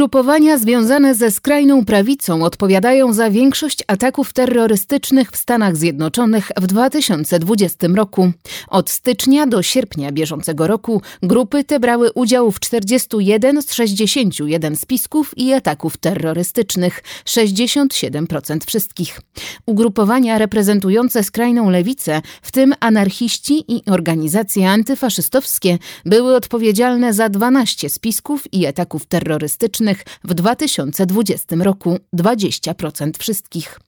Ugrupowania związane ze skrajną prawicą odpowiadają za większość ataków terrorystycznych w Stanach Zjednoczonych w 2020 roku. Od stycznia do sierpnia bieżącego roku grupy te brały udział w 41 z 61 spisków i ataków terrorystycznych 67% wszystkich. Ugrupowania reprezentujące skrajną lewicę, w tym anarchiści i organizacje antyfaszystowskie, były odpowiedzialne za 12 spisków i ataków terrorystycznych w 2020 roku 20% wszystkich.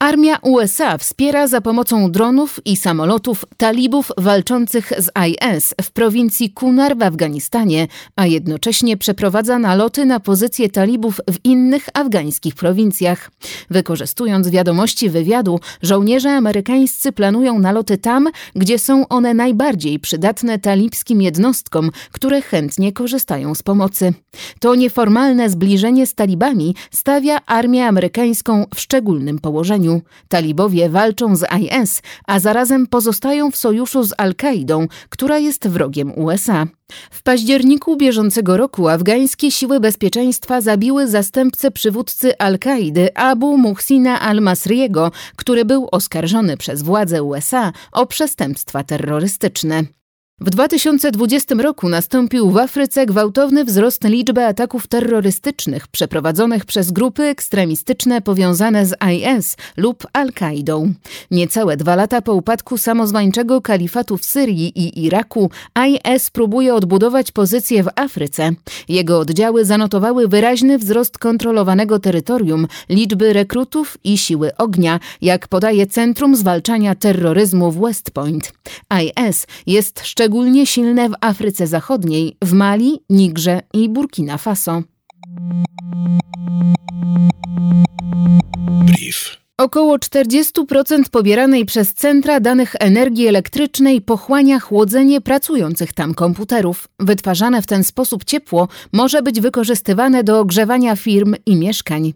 Armia USA wspiera za pomocą dronów i samolotów talibów walczących z IS w prowincji Kunar w Afganistanie, a jednocześnie przeprowadza naloty na pozycje talibów w innych afgańskich prowincjach. Wykorzystując wiadomości wywiadu, żołnierze amerykańscy planują naloty tam, gdzie są one najbardziej przydatne talibskim jednostkom, które chętnie korzystają z pomocy. To nieformalne zbliżenie z talibami stawia armię amerykańską w szczególnym położeniu. Talibowie walczą z IS, a zarazem pozostają w sojuszu z Al-Kaidą, która jest wrogiem USA. W październiku bieżącego roku afgańskie siły bezpieczeństwa zabiły zastępcę przywódcy Al-Kaidy Abu Muhsina al-Masriego, który był oskarżony przez władze USA o przestępstwa terrorystyczne. W 2020 roku nastąpił w Afryce gwałtowny wzrost liczby ataków terrorystycznych przeprowadzonych przez grupy ekstremistyczne powiązane z IS lub Al-Kaidą. Niecałe dwa lata po upadku samozwańczego kalifatu w Syrii i Iraku IS próbuje odbudować pozycje w Afryce. Jego oddziały zanotowały wyraźny wzrost kontrolowanego terytorium, liczby rekrutów i siły ognia, jak podaje Centrum Zwalczania Terroryzmu w West Point. IS jest szczególnie szczególnie silne w Afryce Zachodniej, w Mali, Nigrze i Burkina Faso. Brief. Około 40% pobieranej przez centra danych energii elektrycznej pochłania chłodzenie pracujących tam komputerów. Wytwarzane w ten sposób ciepło może być wykorzystywane do ogrzewania firm i mieszkań.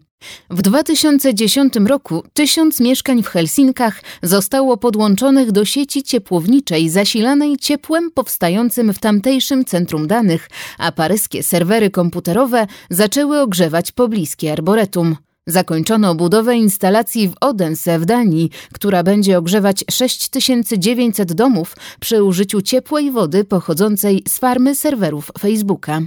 W 2010 roku tysiąc mieszkań w Helsinkach zostało podłączonych do sieci ciepłowniczej zasilanej ciepłem powstającym w tamtejszym centrum danych, a paryskie serwery komputerowe zaczęły ogrzewać pobliskie arboretum. Zakończono budowę instalacji w Odense w Danii, która będzie ogrzewać 6900 domów przy użyciu ciepłej wody pochodzącej z farmy serwerów Facebooka.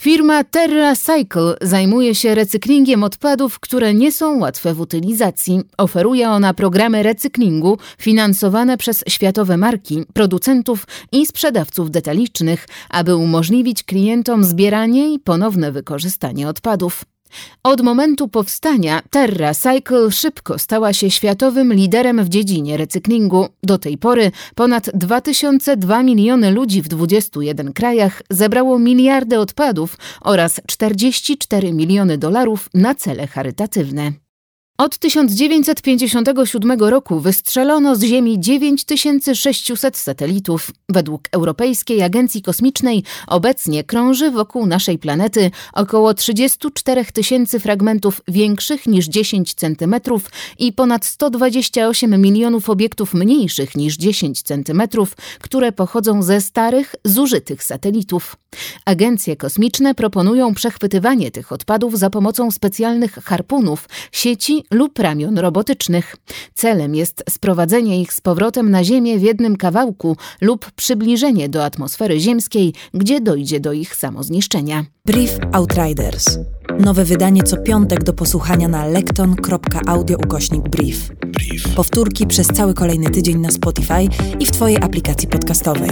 Firma TerraCycle zajmuje się recyklingiem odpadów, które nie są łatwe w utylizacji. Oferuje ona programy recyklingu finansowane przez światowe marki, producentów i sprzedawców detalicznych, aby umożliwić klientom zbieranie i ponowne wykorzystanie odpadów. Od momentu powstania TerraCycle szybko stała się światowym liderem w dziedzinie recyklingu. Do tej pory ponad 2002 miliony ludzi w 21 krajach zebrało miliardy odpadów oraz 44 miliony dolarów na cele charytatywne. Od 1957 roku wystrzelono z Ziemi 9600 satelitów. Według Europejskiej Agencji Kosmicznej obecnie krąży wokół naszej planety około 34 tysięcy fragmentów większych niż 10 cm i ponad 128 milionów obiektów mniejszych niż 10 cm, które pochodzą ze starych, zużytych satelitów. Agencje kosmiczne proponują przechwytywanie tych odpadów za pomocą specjalnych harpunów, sieci lub ramion robotycznych. Celem jest sprowadzenie ich z powrotem na Ziemię w jednym kawałku lub przybliżenie do atmosfery ziemskiej, gdzie dojdzie do ich samozniszczenia. Brief Outriders. Nowe wydanie co piątek do posłuchania na lekton.audio ukośnik brief. Brief. Powtórki przez cały kolejny tydzień na Spotify i w Twojej aplikacji podcastowej.